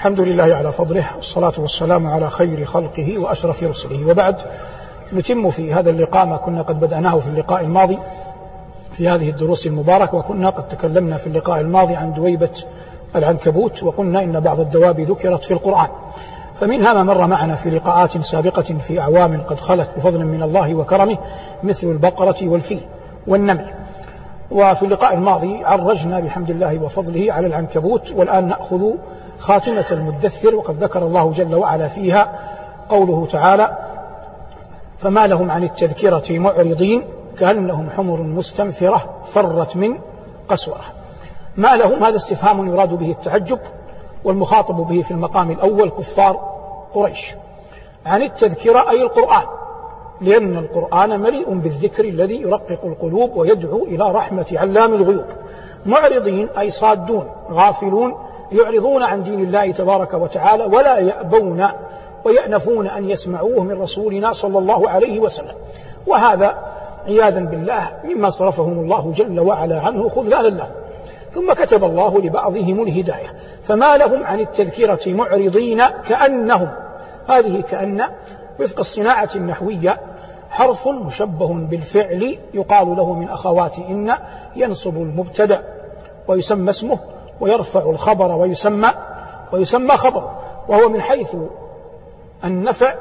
الحمد لله على فضله والصلاة والسلام على خير خلقه وأشرف رسله. وبعد نتم في هذا اللقاء ما كنا قد بدأناه في اللقاء الماضي في هذه الدروس المباركة وكنا قد تكلمنا في اللقاء الماضي عن دويبة العنكبوت وقلنا إن بعض الدواب ذكرت في القرآن. فمنها ما مر معنا في لقاءات سابقة في أعوام قد خلت بفضل من الله وكرمه مثل البقرة والفيل والنمل. وفي اللقاء الماضي عرجنا بحمد الله وفضله على العنكبوت والآن نأخذ خاتمة المدثر وقد ذكر الله جل وعلا فيها قوله تعالى فما لهم عن التذكرة معرضين كأنهم حمر مستنفرة فرت من قسورة. ما لهم؟ هذا استفهام يراد به التعجب والمخاطب به في المقام الأول كفار قريش. عن التذكرة أي القرآن؟ لأن القرآن مليء بالذكر الذي يرقق القلوب ويدعو إلى رحمة علام الغيوب. معرضين أي صادون غافلون يعرضون عن دين الله تبارك وتعالى ولا يأبون ويأنفون أن يسمعوه من رسولنا صلى الله عليه وسلم. وهذا عياذا بالله مما صرفهم الله جل وعلا عنه خذلانا له. ثم كتب الله لبعضهم الهداية. فما لهم عن التذكرة معرضين كأنهم. هذه كأن وفق الصناعة النحوية حرف مشبه بالفعل يقال له من أخوات إن ينصب المبتدأ ويسمى اسمه ويرفع الخبر ويسمى ويسمى خبر وهو من حيث النفع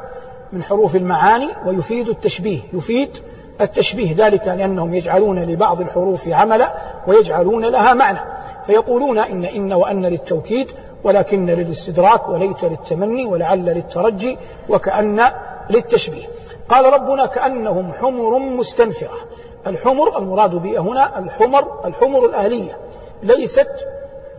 من حروف المعاني ويفيد التشبيه يفيد التشبيه ذلك لأنهم يجعلون لبعض الحروف عملا ويجعلون لها معنى فيقولون إن إن وأن للتوكيد ولكن للاستدراك وليت للتمني ولعل للترجي وكأن للتشبيه. قال ربنا كأنهم حمر مستنفرة. الحمر المراد بها هنا الحمر الحمر الأهلية ليست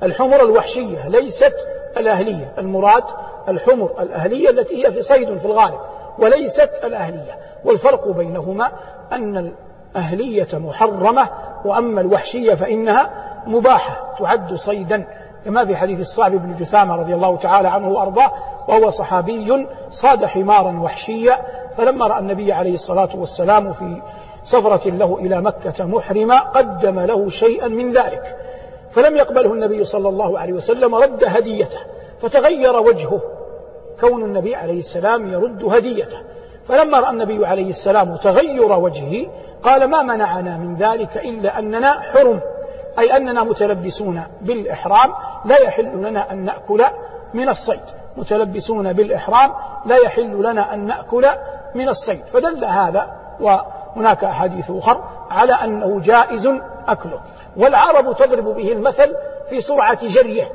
الحمر الوحشية ليست الأهلية. المراد الحمر الأهلية التي هي في صيد في الغالب وليست الأهلية. والفرق بينهما أن الأهلية محرمة وأما الوحشية فإنها مباحة تعد صيدا. كما في حديث الصعب بن جثامة رضي الله تعالى عنه وأرضاه وهو صحابي صاد حمارا وحشيا فلما رأى النبي عليه الصلاة والسلام في سفرة له إلى مكة محرما قدم له شيئا من ذلك. فلم يقبله النبي صلى الله عليه وسلم رد هديته فتغير وجهه. كون النبي عليه السلام يرد هديته. فلما رأى النبي عليه السلام تغير وجهه قال ما منعنا من ذلك إلا أننا حرم. أي أننا متلبسون بالإحرام لا يحل لنا أن نأكل من الصيد. متلبسون بالإحرام لا يحل لنا أن نأكل من الصيد. فدل هذا وهناك أحاديث أخر على أنه جائز أكله. والعرب تضرب به المثل في سرعة جريه.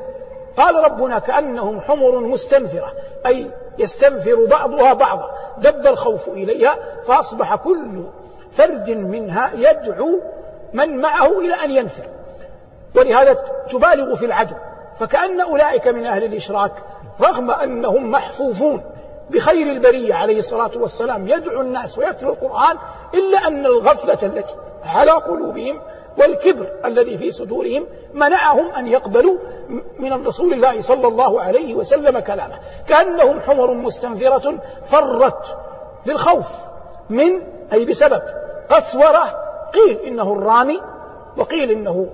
قال ربنا كأنهم حمر مستنفرة أي يستنفر بعضها بعضا. دب الخوف إليها فأصبح كل فرد منها يدعو من معه إلى أن ينفر. ولهذا تبالغ في العدو فكأن أولئك من أهل الإشراك رغم أنهم محفوفون بخير البرية عليه الصلاة والسلام يدعو الناس ويتلو القرآن إلا أن الغفلة التي على قلوبهم والكبر الذي في صدورهم منعهم أن يقبلوا من رسول الله صلى الله عليه وسلم كلامه. كأنهم حمر مستنفرة فرت للخوف من أي بسبب قسورة قيل إنه الرامي وقيل إنه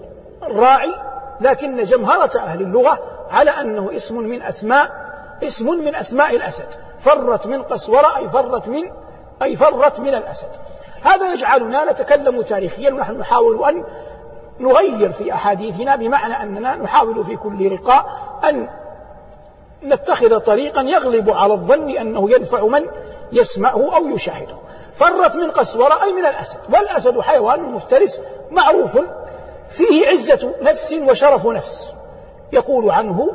الراعي لكن جمهرة أهل اللغة على أنه اسم من أسماء اسم من أسماء الأسد. فرت من قسورة أي فرت من أي فرت من الأسد. هذا يجعلنا نتكلم تاريخيا ونحن نحاول أن نغير في أحاديثنا بمعنى أننا نحاول في كل لقاء أن نتخذ طريقا يغلب على الظن أنه ينفع من يسمعه أو يشاهده. فرت من قسورة أي من الأسد. والأسد حيوان مفترس معروف فيه عزة نفس وشرف نفس. يقول عنه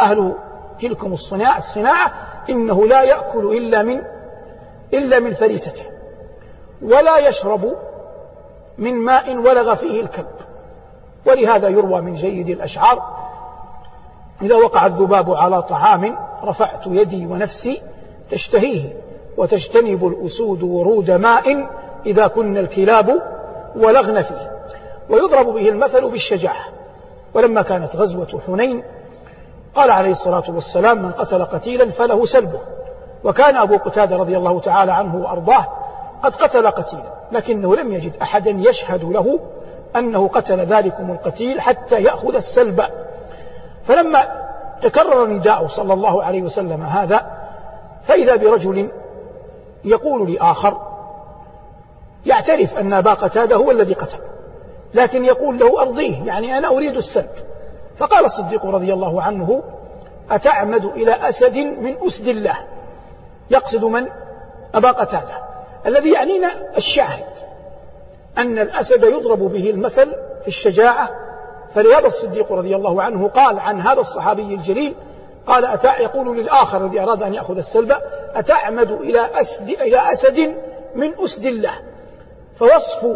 أهل تلكم الصناعة الصناعة إنه لا يأكل إلا من إلا من فريسته. ولا يشرب من ماء ولغ فيه الكلب. ولهذا يروى من جيد الأشعار إذا وقع الذباب على طعام رفعت يدي ونفسي تشتهيه وتجتنب الأسود ورود ماء إذا كن الكلاب ولغن فيه. ويضرب به المثل بالشجاعة. ولما كانت غزوة حنين قال عليه الصلاة والسلام من قتل قتيلا فله سلبه. وكان أبو قتادة رضي الله تعالى عنه وأرضاه قد قتل قتيلا لكنه لم يجد أحدا يشهد له أنه قتل ذلكم القتيل حتى يأخذ السلب. فلما تكرر نداءه صلى الله عليه وسلم هذا فإذا برجل يقول لآخر يعترف أن أبا قتادة هو الذي قتل. لكن يقول له أرضيه يعني أنا أريد السلب فقال الصديق رضي الله عنه أتعمد إلى أسد من أسد الله. يقصد من؟ أبا قتادة. الذي يعنينا الشاهد أن الأسد يضرب به المثل في الشجاعة. فلهذا الصديق رضي الله عنه قال عن هذا الصحابي الجليل قال أتع يقول للآخر الذي أراد أن يأخذ السلب أتعمد إلى أسد, إلى أسد من أسد الله. فوصف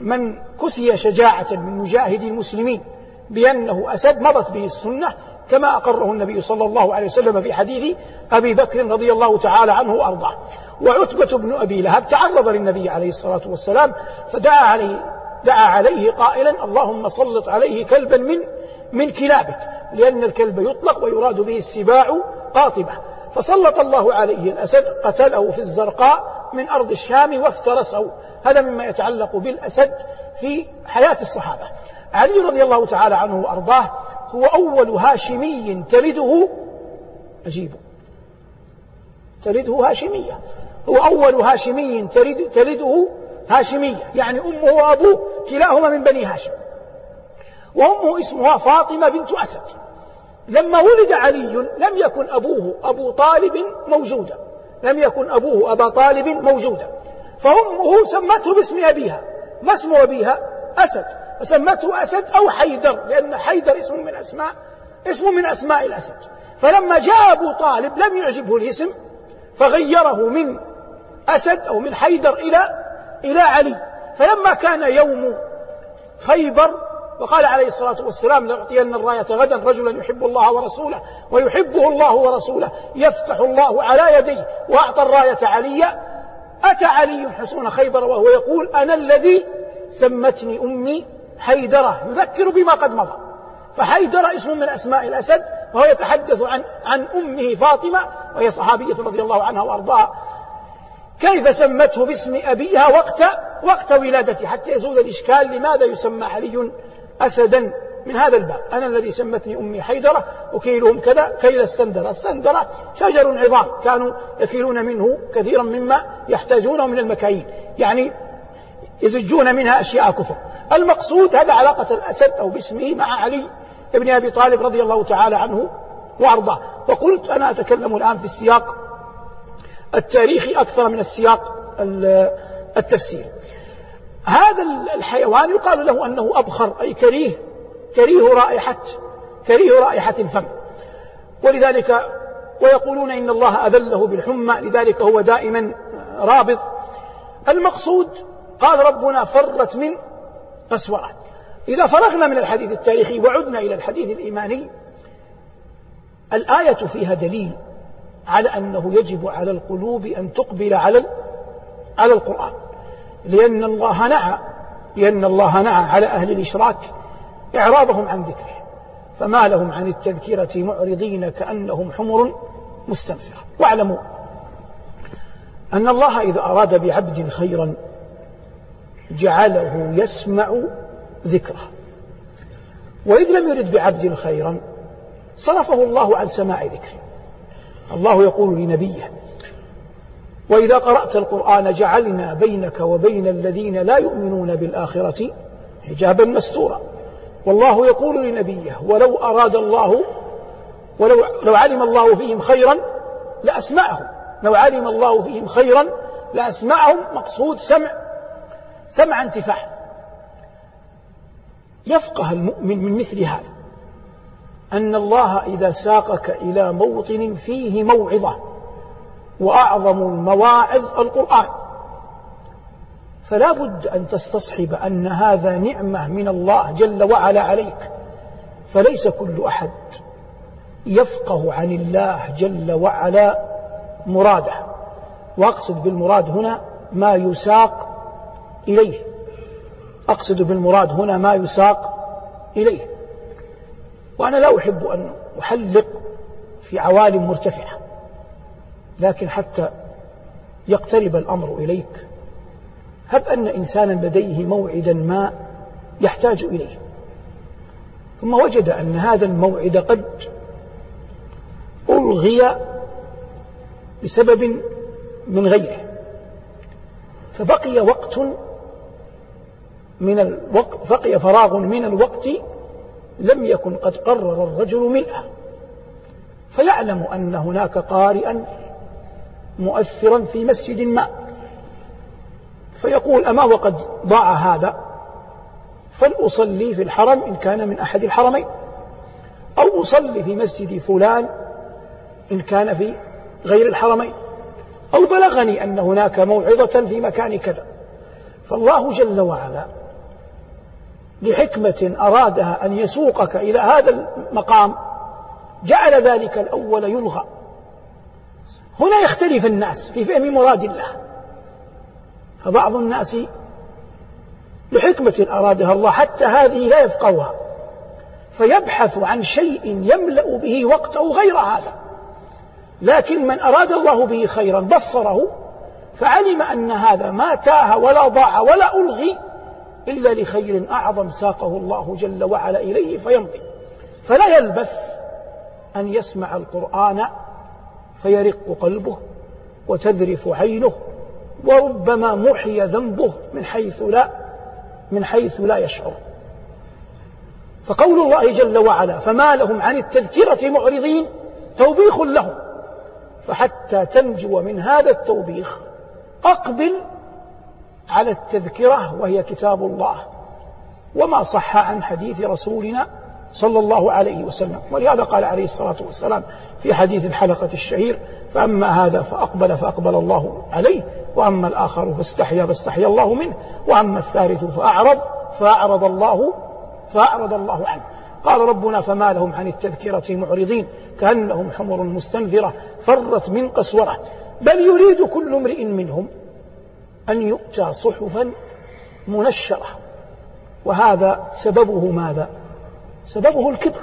من كسي شجاعة من مجاهدي المسلمين بأنه أسد مضت به السنة كما أقره النبي صلى الله عليه وسلم في حديث أبي بكر رضي الله تعالى عنه وأرضاه. وعتبة بن أبي لهب تعرض للنبي عليه الصلاة والسلام فدعا عليه دعا عليه قائلا اللهم سلط عليه كلبا من من كلابك لأن الكلب يطلق ويراد به السباع قاطبة. فسلط الله عليه الأسد قتله في الزرقاء من أرض الشام وافترسه. هذا مما يتعلق بالأسد في حياة الصحابة. علي رضي الله تعالى عنه وأرضاه هو أول هاشمي تلده. أجيبه. تلده هاشمية. هو أول هاشمي تلد تلده هاشمية. يعني أمه وأبوه كلاهما من بني هاشم. وأمه اسمها فاطمة بنت أسد. لما ولد علي لم يكن أبوه أبو طالب موجودا. لم يكن أبوه أبا طالب موجودا. فأمه سمته باسم أبيها. ما اسم أبيها؟ أسد. فسمته أسد أو حيدر لأن حيدر اسم من أسماء اسم من أسماء الأسد. فلما جاء أبو طالب لم يعجبه الاسم فغيره من أسد أو من حيدر إلى إلى علي. فلما كان يوم خيبر وقال عليه الصلاة والسلام لأعطين الراية غدا رجلا يحب الله ورسوله ويحبه الله ورسوله يفتح الله على يديه وأعطى الراية عليا أتى علي حصون خيبر وهو يقول أنا الذي سمتني أمي حيدرة يذكر بما قد مضى. فحيدرة اسم من أسماء الأسد وهو يتحدث عن عن أمه فاطمة وهي صحابية رضي الله عنها وأرضاها. كيف سمته باسم أبيها وقت وقت ولادته حتى يزول الإشكال لماذا يسمى علي أسدا؟ من هذا الباب. أنا الذي سمتني أمي حيدرة أكيلهم كذا كيل السندرة. السندرة شجر عظام. كانوا يكيلون منه كثيرا مما يحتاجونه من المكاييل. يعني يزجون منها أشياء كفر المقصود هذا علاقة الأسد أو باسمه مع علي بن أبي طالب رضي الله تعالى عنه وأرضاه. وقلت أنا أتكلم الآن في السياق التاريخي أكثر من السياق التفسيري هذا الحيوان يقال له أنه أبخر أي كريه. كريه رائحة كريه رائحة الفم. ولذلك ويقولون إن الله أذله بالحمى لذلك هو دائما رابض. المقصود قال ربنا فرت من قسورة إذا فرغنا من الحديث التاريخي وعدنا إلى الحديث الإيماني الآية فيها دليل على أنه يجب على القلوب أن تقبل على على القرآن. لأن الله نعى لأن الله نعى على أهل الإشراك. إعراضهم عن ذكره فما لهم عن التذكرة معرضين كأنهم حمر مستنفرة. واعلموا أن الله إذا أراد بعبد خيرا جعله يسمع ذكره. وإذ لم يرد بعبد خيرا صرفه الله عن سماع ذكره. الله يقول لنبيه وإذا قرأت القرآن جعلنا بينك وبين الذين لا يؤمنون بالآخرة حجابا مستورا. والله يقول لنبيه ولو أراد الله ولو لو علم الله فيهم خيرا لأسمعهم. لو علم الله فيهم خيرا لأسمعهم مقصود سمع سمع انتفاع. يفقه المؤمن من مثل هذا أن الله إذا ساقك إلى موطن فيه موعظة وأعظم المواعظ القرآن. فلا بد أن تستصحب أن هذا نعمة من الله جل وعلا عليك. فليس كل أحد يفقه عن الله جل وعلا مراده. وأقصد بالمراد هنا ما يساق إليه. أقصد بالمراد هنا ما يساق إليه. وأنا لا أحب أن أحلق في عوالم مرتفعة لكن حتى يقترب الأمر إليك. هب أن إنسانا لديه موعدا ما يحتاج إليه. ثم وجد أن هذا الموعد قد ألغي بسبب من غيره. فبقي وقت من الوقت بقي فراغ من الوقت لم يكن قد قرر الرجل ملئه فيعلم أن هناك قارئا مؤثرا في مسجد ما. فيقول أما وقد ضاع هذا؟ فلأصلي في الحرم إن كان من أحد الحرمين. أو أصلي في مسجد فلان إن كان في غير الحرمين. أو بلغني أن هناك موعظة في مكان كذا. فالله جل وعلا لحكمة أرادها أن يسوقك إلى هذا المقام جعل ذلك الأول يلغى. هنا يختلف الناس في فهم مراد الله. فبعض الناس لحكمة أرادها الله حتى هذه لا يفقهها فيبحث عن شيء يملأ به وقته غير هذا. لكن من أراد الله به خيرا بصره فعلم أن هذا ما تاه ولا ضاع ولا ألغي إلا لخير أعظم ساقه الله جل وعلا إليه فيمضي. فلا يلبث أن يسمع القرآن فيرق قلبه وتذرف عينه وربما محي ذنبه من حيث لا من حيث لا يشعر. فقول الله جل وعلا فما لهم عن التذكرة معرضين توبيخ لهم. فحتى تنجو من هذا التوبيخ أقبل على التذكرة وهي كتاب الله. وما صح عن حديث رسولنا صلى الله عليه وسلم. ولهذا قال عليه الصلاة والسلام في حديث الحلقة الشهير فأما هذا فأقبل فأقبل الله عليه. وأما الآخر فاستحيا فاستحيا الله منه. وأما الثالث فأعرض فأعرض الله فأعرض الله عنه. قال ربنا فما لهم عن التذكرة معرضين كأنهم حمر مستنفرة فرت من قسورة. بل يريد كل امرئ منهم أن يؤتى صحفا منشرة. وهذا سببه ماذا؟ سببه الكبر.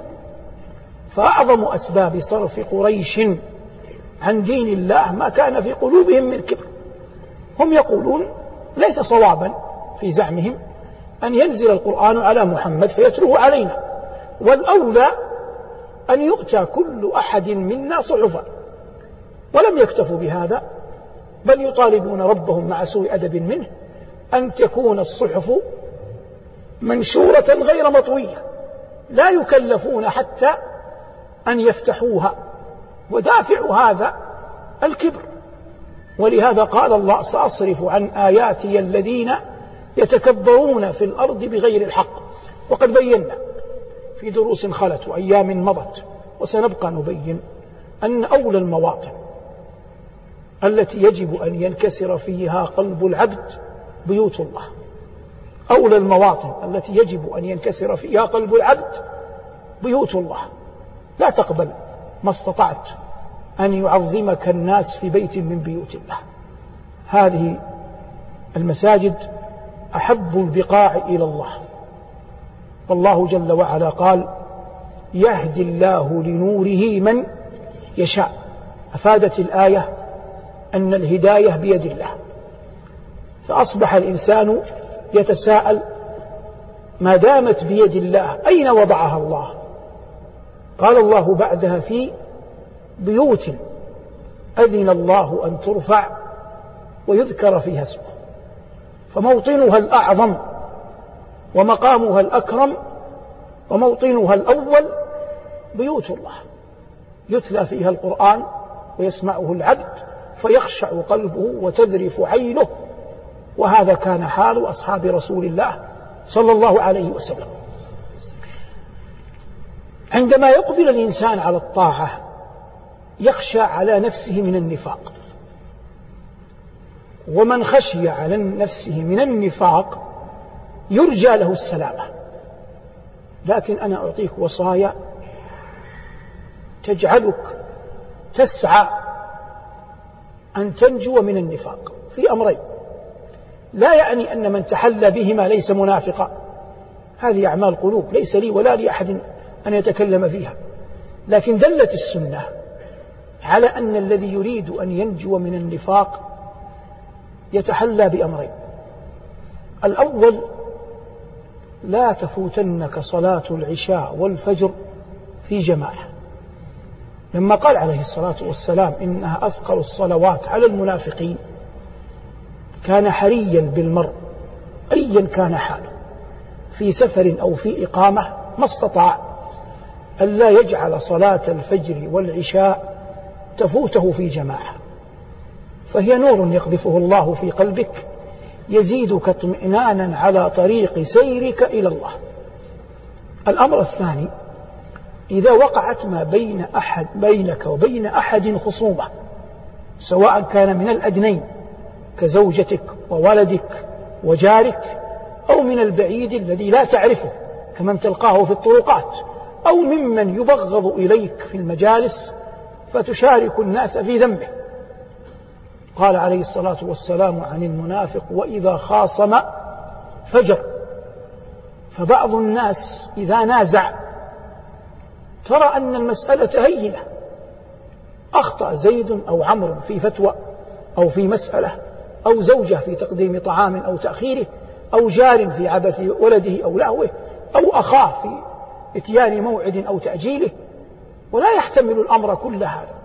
فأعظم أسباب صرف قريش عن دين الله ما كان في قلوبهم من كبر. هم يقولون ليس صوابا في زعمهم أن ينزل القرآن على محمد فيتلوه علينا والأولى أن يؤتى كل أحد منا صحفا ولم يكتفوا بهذا بل يطالبون ربهم مع سوء أدب منه أن تكون الصحف منشورة غير مطوية لا يكلفون حتى أن يفتحوها ودافع هذا الكبر. ولهذا قال الله سأصرف عن آياتي الذين يتكبرون في الأرض بغير الحق. وقد بينا في دروس خلت وأيام مضت وسنبقى نبين أن أولى المواطن التي يجب أن ينكسر فيها قلب العبد بيوت الله. أولى المواطن التي يجب أن ينكسر فيها قلب العبد بيوت الله. لا تقبل ما استطعت أن يعظمك الناس في بيت من بيوت الله. هذه المساجد أحب البقاع إلى الله. والله جل وعلا قال يهدي الله لنوره من يشاء. أفادت الآية أن الهداية بيد الله. فأصبح الإنسان يتساءل ما دامت بيد الله أين وضعها الله؟ قال الله بعدها في بيوت أذن الله أن ترفع ويذكر فيها اسمه. فموطنها الأعظم ومقامها الأكرم وموطنها الأول بيوت الله. يتلى فيها القرآن ويسمعه العبد فيخشع قلبه وتذرف عينه. وهذا كان حال أصحاب رسول الله صلى الله عليه وسلم. عندما يقبل الإنسان على الطاعة يخشى على نفسه من النفاق. ومن خشي على نفسه من النفاق يرجى له السلامة. لكن أنا أعطيك وصايا تجعلك تسعى أن تنجو من النفاق في أمرين. لا يعني أن من تحلى بهما ليس منافقا. هذه أعمال قلوب ليس لي ولا لأحد أن يتكلم فيها. لكن دلت السنة على أن الذي يريد أن ينجو من النفاق يتحلى بأمرين. الأول لا تفوتنك صلاة العشاء والفجر في جماعة. لما قال عليه الصلاة والسلام إنها أثقل الصلوات على المنافقين كان حريا بالمرء أيا كان حاله في سفر أو في إقامة ما استطاع ألا يجعل صلاة الفجر والعشاء تفوته في جماعة. فهي نور يقذفه الله في قلبك يزيدك اطمئنانا على طريق سيرك إلى الله. الأمر الثاني إذا وقعت ما بين أحد بينك وبين أحد خصومة سواء كان من الأدنين كزوجتك وولدك وجارك أو من البعيد الذي لا تعرفه كمن تلقاه في الطرقات أو ممن يبغض إليك في المجالس فتشارك الناس في ذنبه. قال عليه الصلاة والسلام عن المنافق وإذا خاصم فجر. فبعض الناس إذا نازع ترى أن المسألة هينة. أخطأ زيد أو عمرو في فتوى أو في مسألة أو زوجة في تقديم طعام أو تأخيره أو جار في عبث ولده أو لهوه أو أخاه في إتيان موعد أو تأجيله. ولا يحتمل الأمر كل هذا.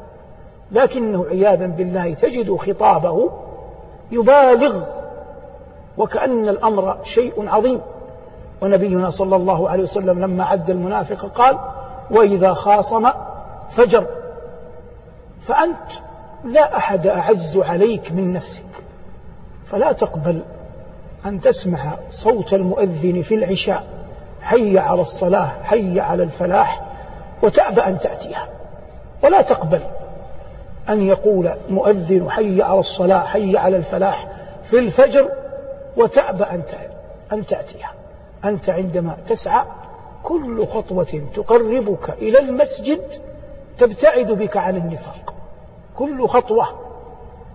لكنه عياذا بالله تجد خطابه يبالغ وكأن الأمر شيء عظيم. ونبينا صلى الله عليه وسلم لما عد المنافق قال وإذا خاصم فجر فأنت لا أحد أعز عليك من نفسك. فلا تقبل أن تسمع صوت المؤذن في العشاء. حي على الصلاة حي على الفلاح وتأبى أن تأتيها. ولا تقبل أن يقول مؤذن حي على الصلاة حي على الفلاح في الفجر وتأبى أن تأتيها. أنت عندما تسعى كل خطوة تقربك إلى المسجد تبتعد بك عن النفاق. كل خطوة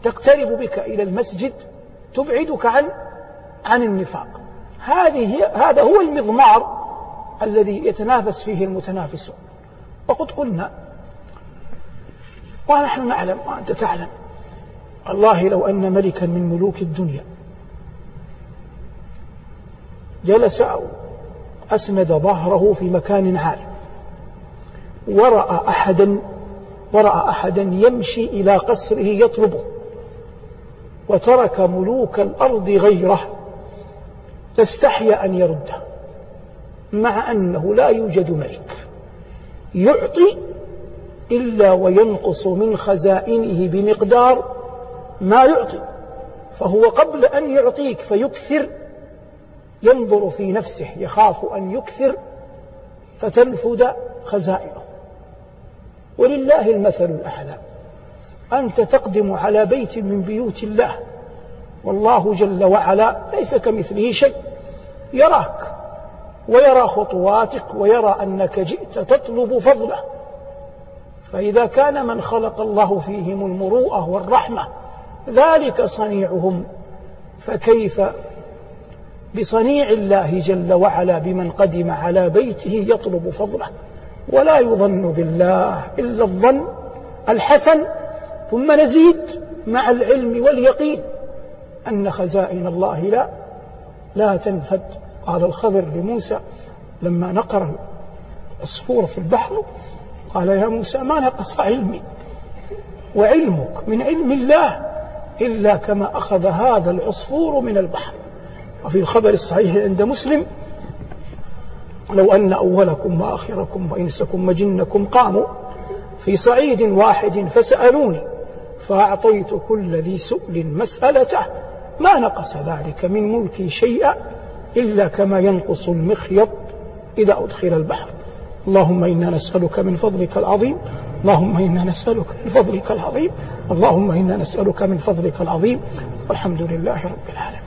تقترب بك إلى المسجد تبعدك عن عن النفاق. هذه هذا هو المضمار الذي يتنافس فيه المتنافسون. وقد قلنا. ونحن نعلم وأنت تعلم. والله لو أن ملكا من ملوك الدنيا جلس أو أسند ظهره في مكان عال ورأى أحدا ورأى أحدا يمشي إلى قصره يطلبه وترك ملوك الأرض غيره لاستحيا أن يرده مع أنه لا يوجد ملك. يعطي إلا وينقص من خزائنه بمقدار ما يعطي. فهو قبل أن يعطيك فيكثر ينظر في نفسه يخاف أن يكثر فتنفد خزائنه. ولله المثل الأعلى. أنت تقدم على بيت من بيوت الله والله جل وعلا ليس كمثله شيء. يراك. ويرى خطواتك ويرى أنك جئت تطلب فضله. فإذا كان من خلق الله فيهم المروءة والرحمة ذلك صنيعهم. فكيف بصنيع الله جل وعلا بمن قدم على بيته يطلب فضله؟ ولا يظن بالله إلا الظن الحسن. ثم نزيد مع العلم واليقين أن خزائن الله لا لا تنفد. قال الخضر لموسى لما نقر العصفور في البحر قال يا موسى ما نقص علمي وعلمك من علم الله إلا كما أخذ هذا العصفور من البحر. وفي الخبر الصحيح عند مسلم لو أن أولكم وآخركم وإنسكم وجنكم قاموا في صعيد واحد فسألوني فأعطيت كل ذي سؤل مسألته ما نقص ذلك من ملكي شيئا؟ إلا كما ينقص المخيط إذا أدخل البحر. اللهم إنا نسألك من فضلك العظيم. اللهم إنا نسألك من فضلك العظيم. اللهم إنا نسألك من فضلك العظيم. والحمد لله رب العالمين.